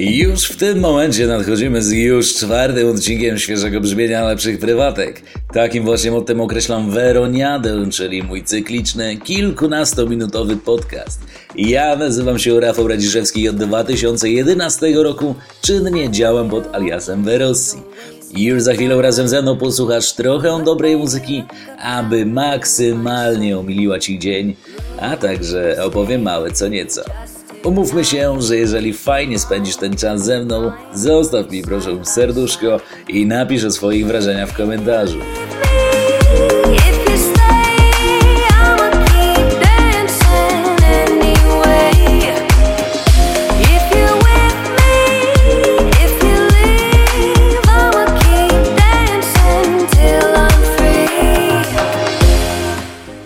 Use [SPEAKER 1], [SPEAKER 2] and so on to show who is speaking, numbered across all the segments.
[SPEAKER 1] Już w tym momencie nadchodzimy z już czwartym odcinkiem świeżego brzmienia lepszych prywatek. Takim właśnie mottem określam Weroniadę, czyli mój cykliczny, kilkunastominutowy podcast. Ja nazywam się Rafał Radziszewski i od 2011 roku czynnie działam pod aliasem Verossi. Już za chwilę razem ze mną posłuchasz trochę dobrej muzyki, aby maksymalnie omiliła Ci dzień, a także opowiem małe co nieco. Umówmy się, że jeżeli fajnie spędzisz ten czas ze mną, zostaw mi proszę serduszko i napisz o swoich wrażeniach w komentarzu.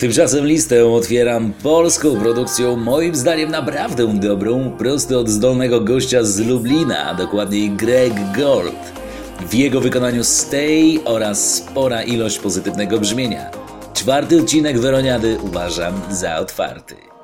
[SPEAKER 1] Tymczasem listę otwieram polską produkcją, moim zdaniem naprawdę dobrą, prosto od zdolnego gościa z Lublina, a dokładniej Greg Gold. W jego wykonaniu Stay oraz spora ilość pozytywnego brzmienia. Czwarty odcinek Weroniady uważam za otwarty.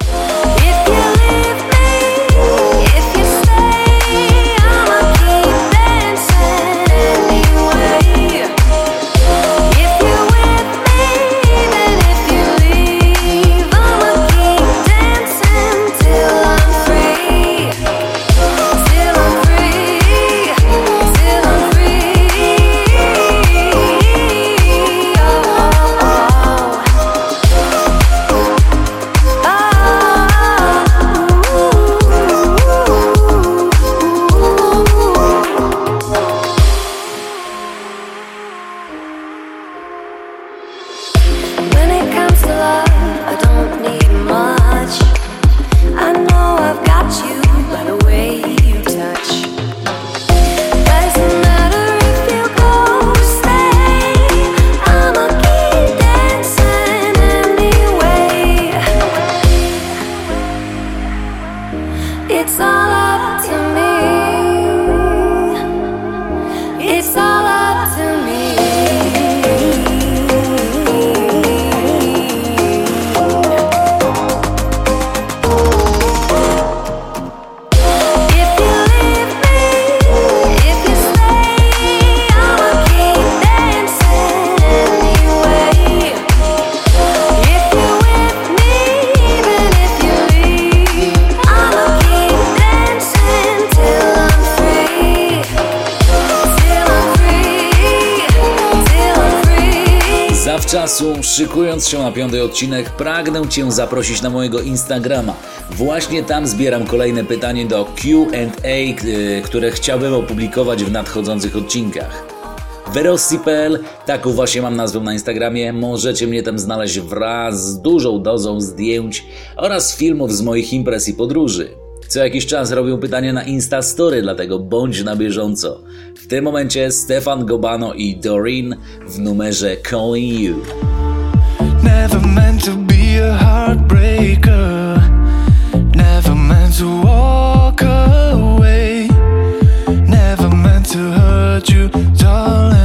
[SPEAKER 1] Szykując się na piąty odcinek, pragnę Cię zaprosić na mojego Instagrama. Właśnie tam zbieram kolejne pytanie do QA, e, które chciałbym opublikować w nadchodzących odcinkach. Verossi.pl, taką właśnie mam nazwę na Instagramie, możecie mnie tam znaleźć wraz z dużą dozą zdjęć oraz filmów z moich imprez i podróży. Co jakiś czas robią pytania na Instastory, dlatego bądź na bieżąco. W tym momencie Stefan Gobano i Doreen w numerze Calling You. Never meant to be a heartbreaker. Never meant to walk away. Never meant to hurt you, darling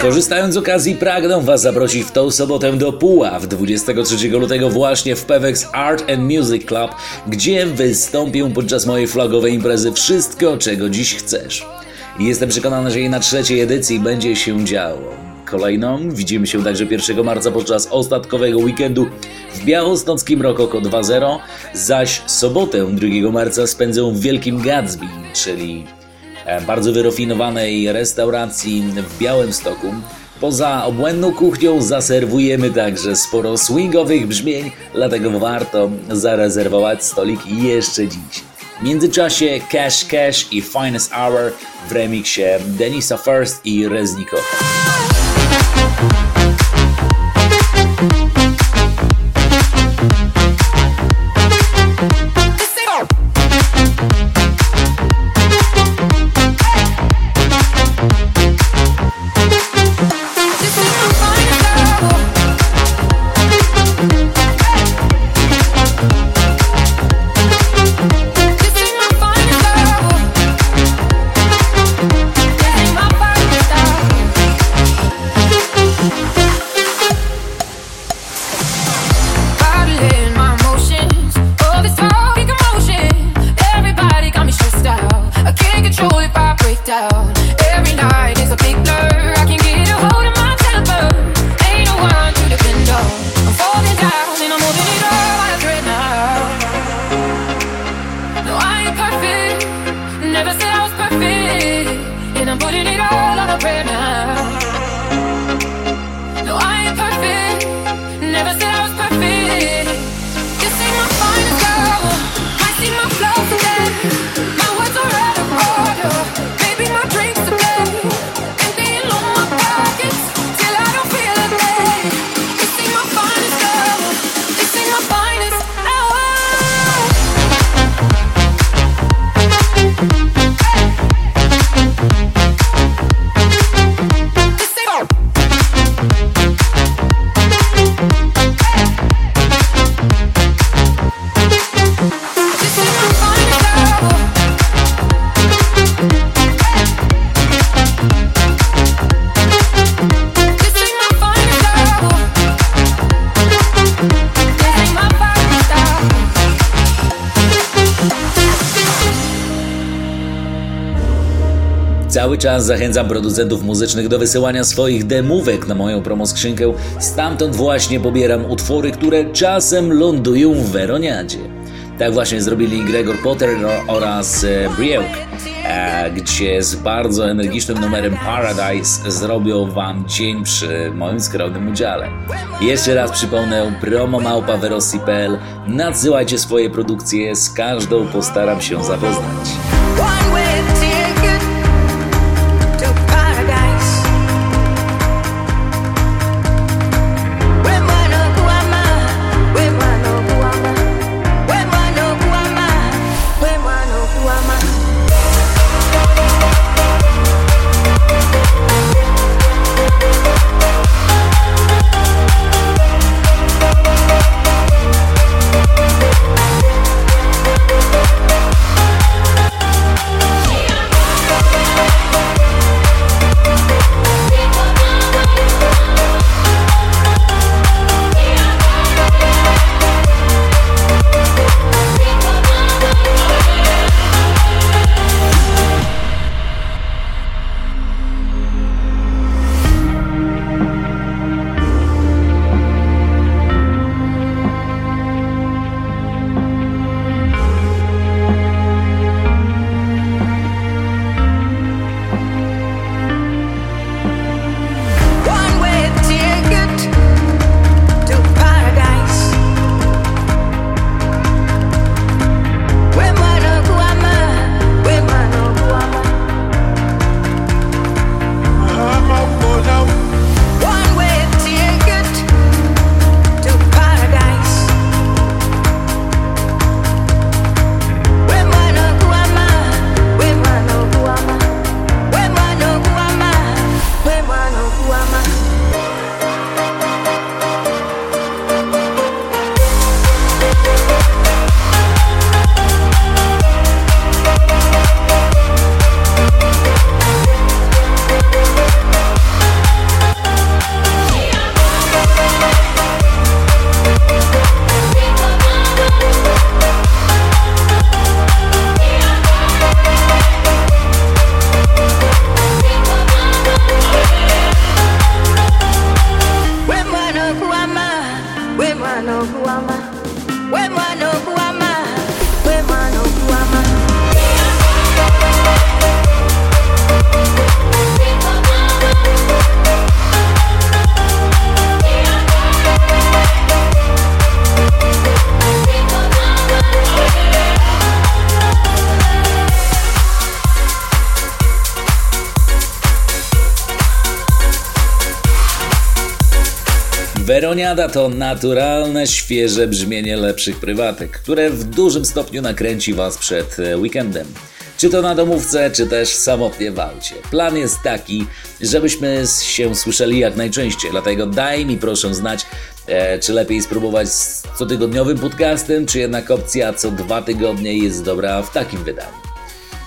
[SPEAKER 1] Korzystając z okazji, pragnę Was zaprosić w tą sobotę do Puław 23 lutego właśnie w Pewex Art and Music Club, gdzie wystąpię podczas mojej flagowej imprezy Wszystko, czego dziś chcesz. Jestem przekonany, że jej na trzeciej edycji będzie się działo. Kolejną widzimy się także 1 marca podczas ostatkowego weekendu w białostockim Rokoko 2.0, zaś sobotę 2 marca spędzę w Wielkim Gatsby, czyli e, bardzo wyrafinowanej restauracji w Białymstoku. Poza obłędną kuchnią zaserwujemy także sporo swingowych brzmień, dlatego warto zarezerwować stolik jeszcze dziś. W międzyczasie Cash Cash i Finest Hour w remiksie Denisa First i Reznikowa.
[SPEAKER 2] Thank
[SPEAKER 1] you. Czas zachęcam producentów muzycznych do wysyłania swoich demówek na moją promoskrzynkę. Stamtąd właśnie pobieram utwory, które czasem lądują w Weroniadzie. Tak właśnie zrobili Gregor Potter oraz e, Brieuk, e, gdzie z bardzo energicznym numerem Paradise zrobią Wam dzień przy moim skromnym udziale. Jeszcze raz przypomnę, promo małpa Verossi.pl. Nadsyłajcie swoje produkcje, z każdą postaram się zapoznać. Meroniada to naturalne, świeże brzmienie lepszych prywatek, które w dużym stopniu nakręci Was przed e, weekendem. Czy to na domówce, czy też samotnie w aucie. Plan jest taki, żebyśmy się słyszeli jak najczęściej, dlatego daj mi proszę znać, e, czy lepiej spróbować z cotygodniowym podcastem, czy jednak opcja co dwa tygodnie jest dobra w takim wydaniu.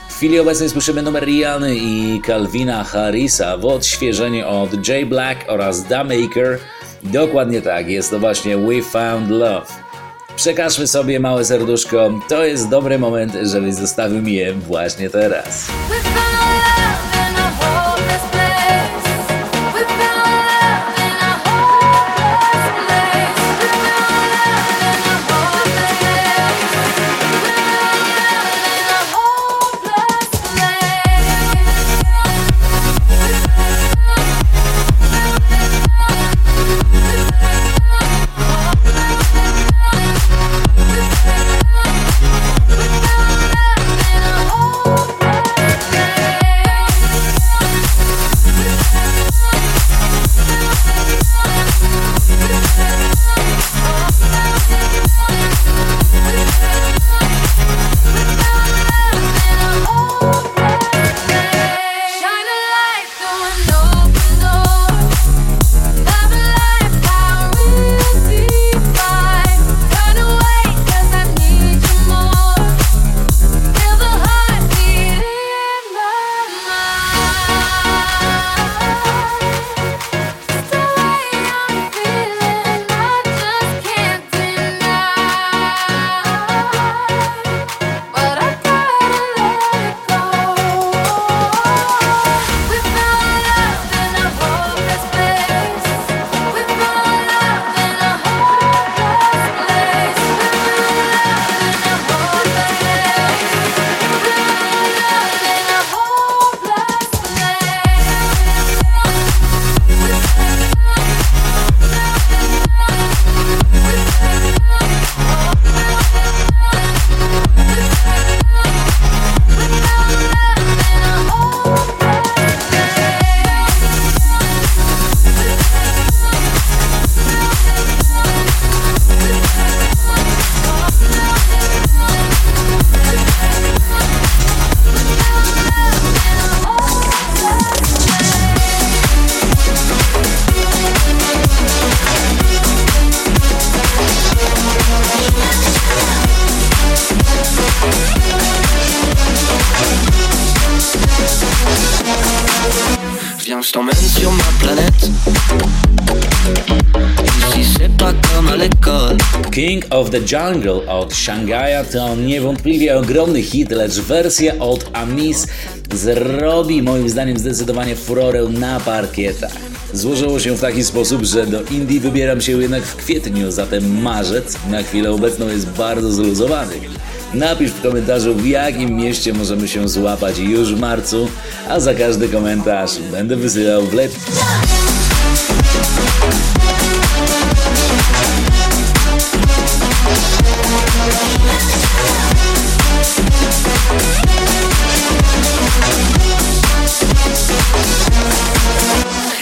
[SPEAKER 1] W chwili obecnej słyszymy numer Riany i Calvina Harrisa w odświeżeniu od J Black oraz Da Maker. Dokładnie tak, jest to właśnie We Found Love. Przekażmy sobie małe serduszko, to jest dobry moment, żebyś zostawił mi je właśnie teraz.
[SPEAKER 3] Pas comme à l'école.
[SPEAKER 1] King of the Jungle od Shanghai'a to niewątpliwie ogromny hit, lecz wersja od Amis zrobi moim zdaniem zdecydowanie furorę na parkietach. Złożyło się w taki sposób, że do Indii wybieram się jednak w kwietniu, zatem marzec na chwilę obecną jest bardzo zluzowany. Napisz w komentarzu w jakim mieście możemy się złapać już w marcu, a za każdy komentarz będę wysyłał wlep.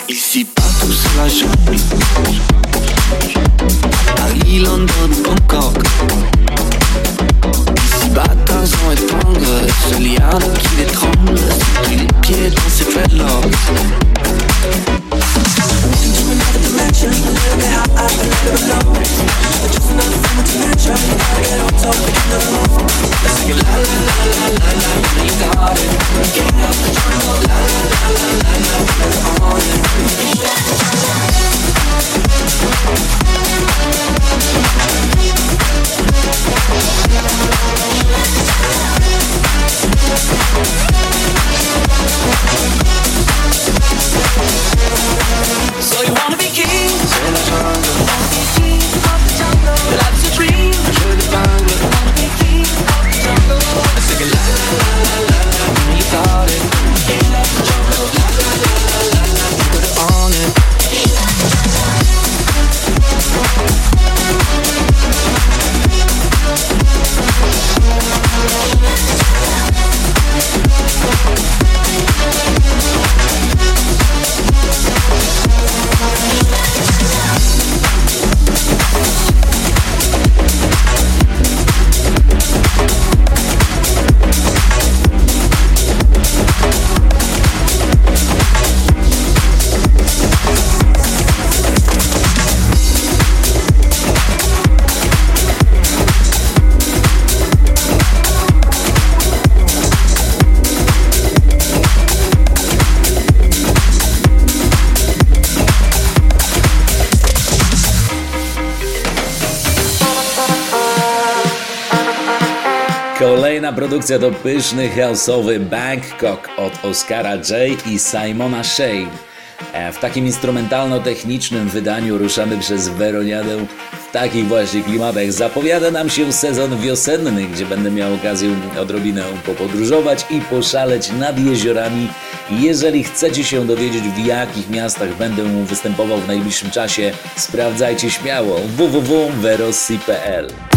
[SPEAKER 3] Ici.
[SPEAKER 1] Produkcja to pyszny house'owy Bangkok od Oscara J i Simona Shea. E, W takim instrumentalno-technicznym wydaniu ruszamy przez Weroniadę w takich właśnie klimatach. Zapowiada nam się sezon wiosenny, gdzie będę miał okazję odrobinę popodróżować i poszaleć nad jeziorami. Jeżeli chcecie się dowiedzieć w jakich miastach będę występował w najbliższym czasie, sprawdzajcie śmiało www.verosi.pl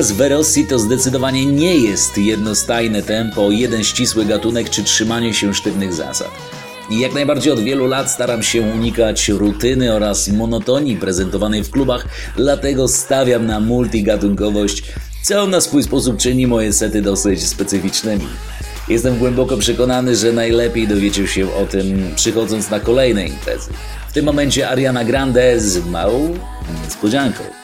[SPEAKER 1] alias Verossi to zdecydowanie nie jest jednostajne tempo, jeden ścisły gatunek czy trzymanie się sztywnych zasad. I jak najbardziej od wielu lat staram się unikać rutyny oraz monotonii prezentowanej w klubach, dlatego stawiam na multigatunkowość, co na swój sposób czyni moje sety dosyć specyficznymi. Jestem głęboko przekonany, że najlepiej dowiecie się o tym przychodząc na kolejne imprezy. W tym momencie Ariana Grande z małą niespodzianką.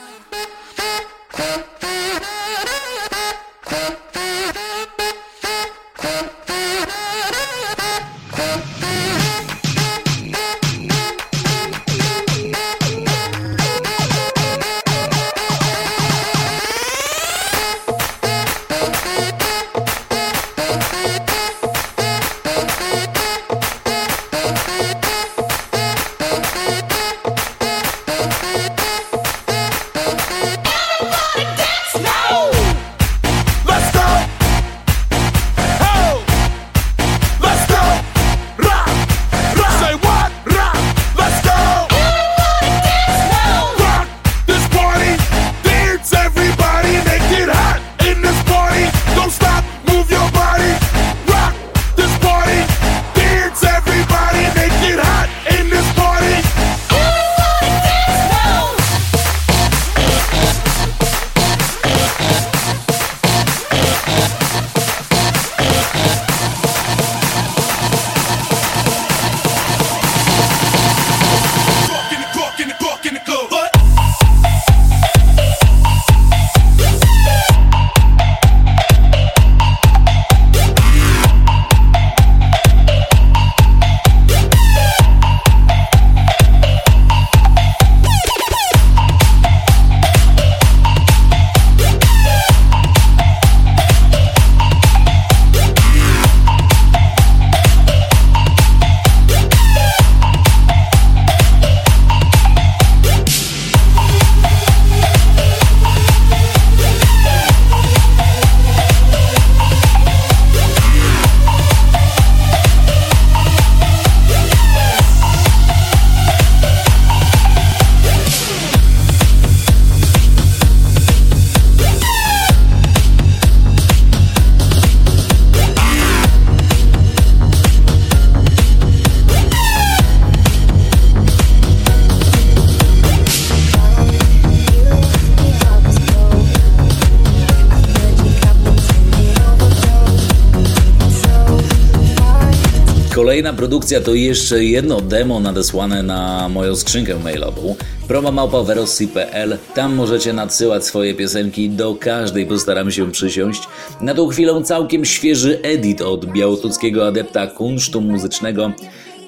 [SPEAKER 1] Kolejna produkcja to jeszcze jedno demo nadesłane na moją skrzynkę mailową promomałpawerosi.pl Tam możecie nadsyłać swoje piosenki do każdej, postaram się przysiąść. Na tą chwilę całkiem świeży edit od białostuckiego adepta kunsztu muzycznego.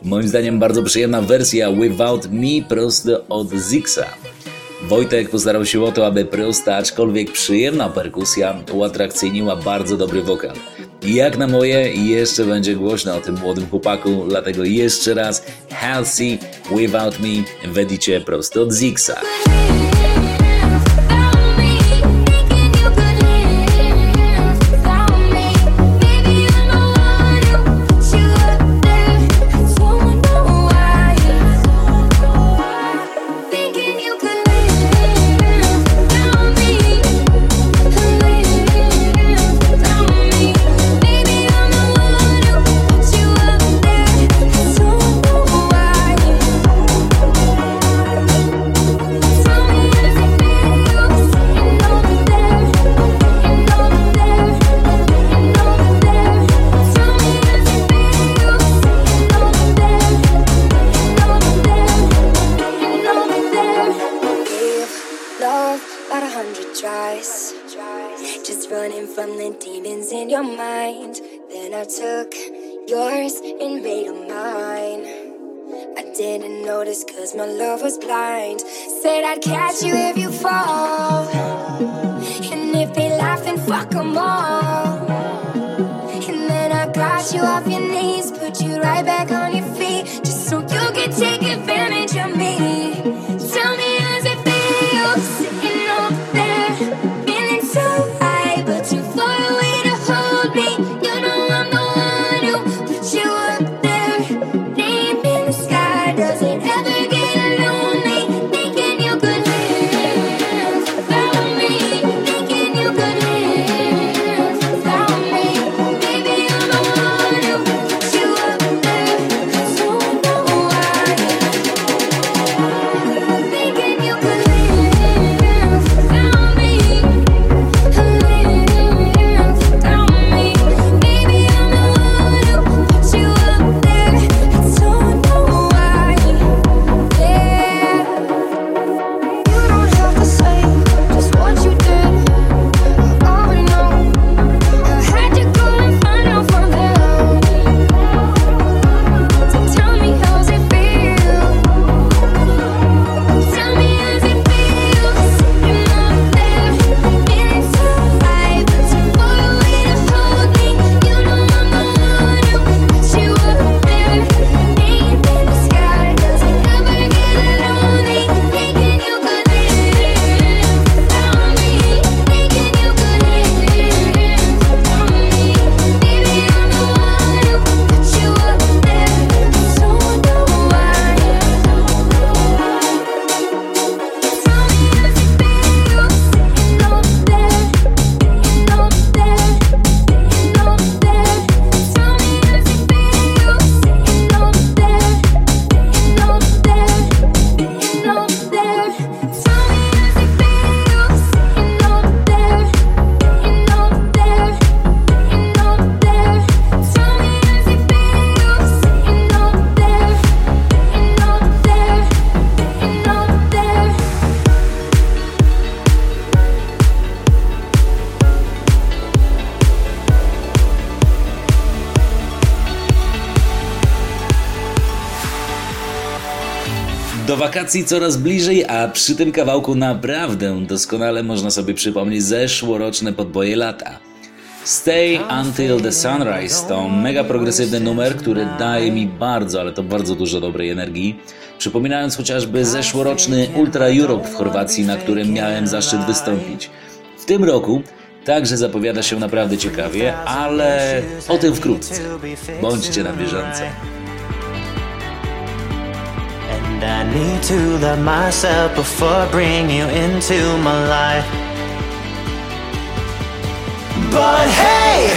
[SPEAKER 1] Moim zdaniem bardzo przyjemna wersja Without Me prosto od Zixa. Wojtek postarał się o to, aby prosta, aczkolwiek przyjemna perkusja uatrakcyjniła bardzo dobry wokal. Jak na moje, jeszcze będzie głośno o tym młodym chłopaku, dlatego jeszcze raz Halsey Without Me w prosto od Zixa.
[SPEAKER 4] Fuck them all. And then I got you off your knees, put you right back on your feet, just so you could take
[SPEAKER 1] wakacji coraz bliżej, a przy tym kawałku naprawdę doskonale można sobie przypomnieć zeszłoroczne podboje lata. Stay Until the Sunrise to mega progresywny numer, który daje mi bardzo, ale to bardzo dużo dobrej energii. Przypominając chociażby zeszłoroczny Ultra Europe w Chorwacji, na którym miałem zaszczyt wystąpić. W tym roku także zapowiada się naprawdę ciekawie, ale o tym wkrótce. Bądźcie na bieżąco.
[SPEAKER 5] And I need to love myself before I bring you into my life. But hey,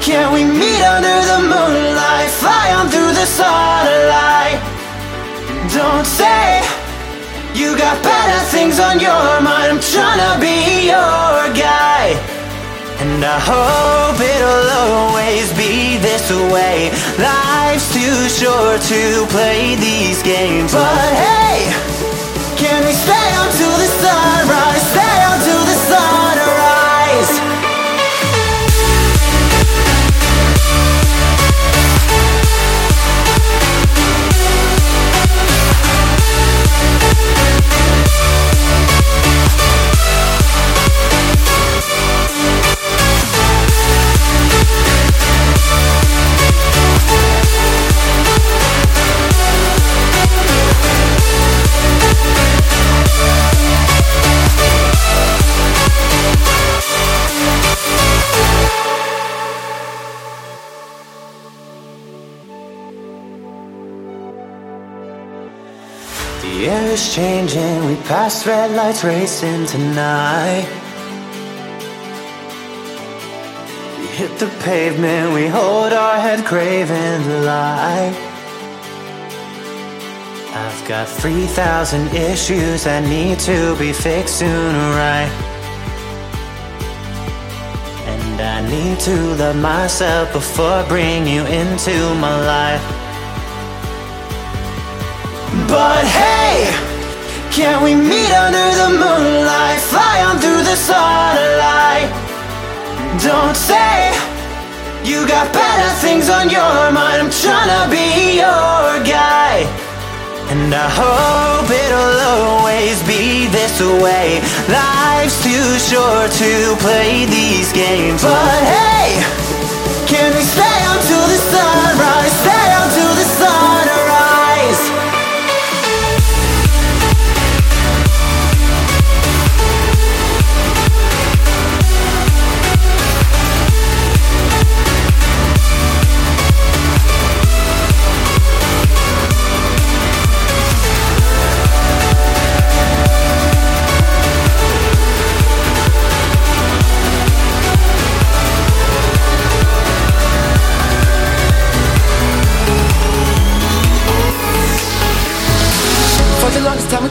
[SPEAKER 5] can we meet under the moonlight? Fly on through the starlight. Don't say you got better things on your mind. I'm be your guy. And And I hope it'll always be this way. Life's too short to play these games. But hey, can we stay until the sunrise? Stay until the sunrise. Changing, we pass red lights racing tonight. We hit the pavement, we hold our head craving the light. I've got 3,000 issues that need to be fixed sooner, right? And I need to love myself before I bring you into my life. But hey, can we meet under the moonlight? Fly on through the sunlight. Don't say you got better things on your mind. I'm tryna be your guy. And I hope it'll always be this way. Life's too short to play these games. But hey, can we stay until the sunrise?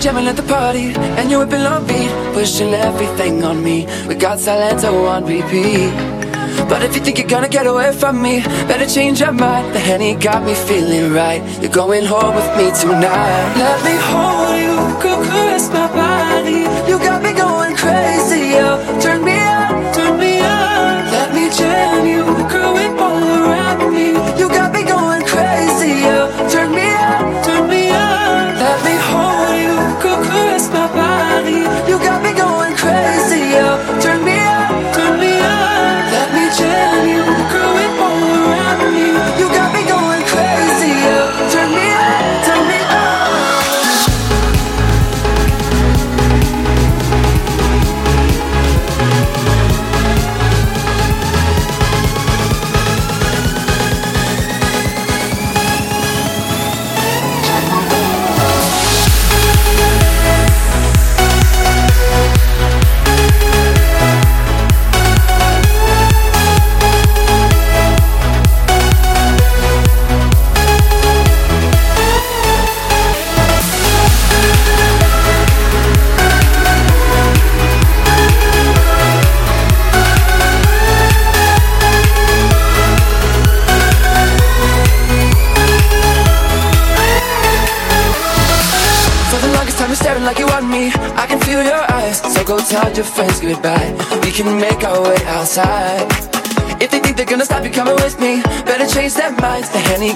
[SPEAKER 6] Jamming at the party And you're whipping on beat Pushing everything on me. We got Silento on repeat. But if you think you're gonna get away from me Better change your mind. The Henny got me feeling right. You're going home with me tonight. Let me hold you Go caress my body. You got me going crazy, yo. Turn me on,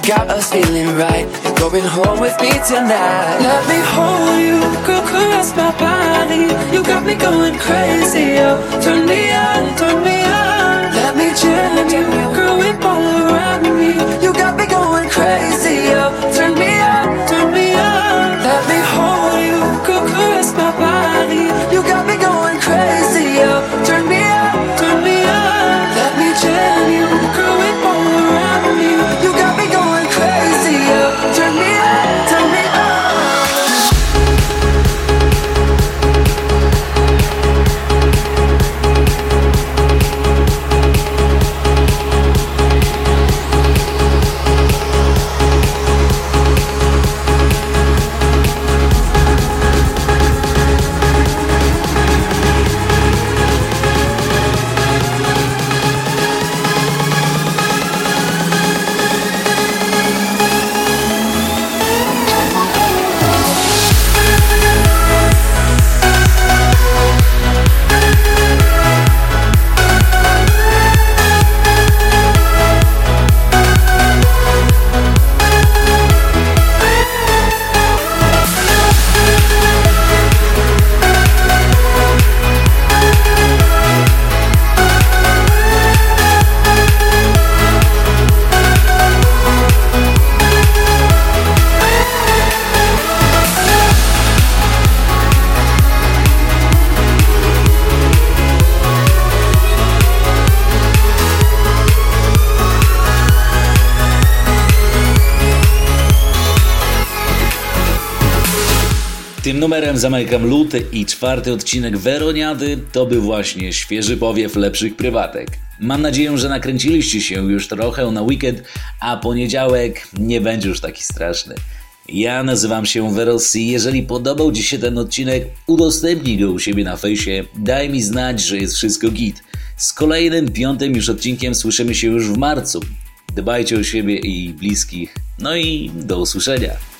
[SPEAKER 6] got us feeling right
[SPEAKER 1] Numerem zamykam luty i czwarty odcinek Weroniady to był właśnie świeży powiew lepszych prywatek. Mam nadzieję, że nakręciliście się już trochę na weekend, a poniedziałek nie będzie już taki straszny. Ja nazywam się Werossi. Jeżeli podobał Ci się ten odcinek, udostępnij go u siebie na fejsie. Daj mi znać, że jest wszystko git. Z kolejnym, piątym już odcinkiem słyszymy się już w marcu. Dbajcie o siebie i bliskich. No i do usłyszenia.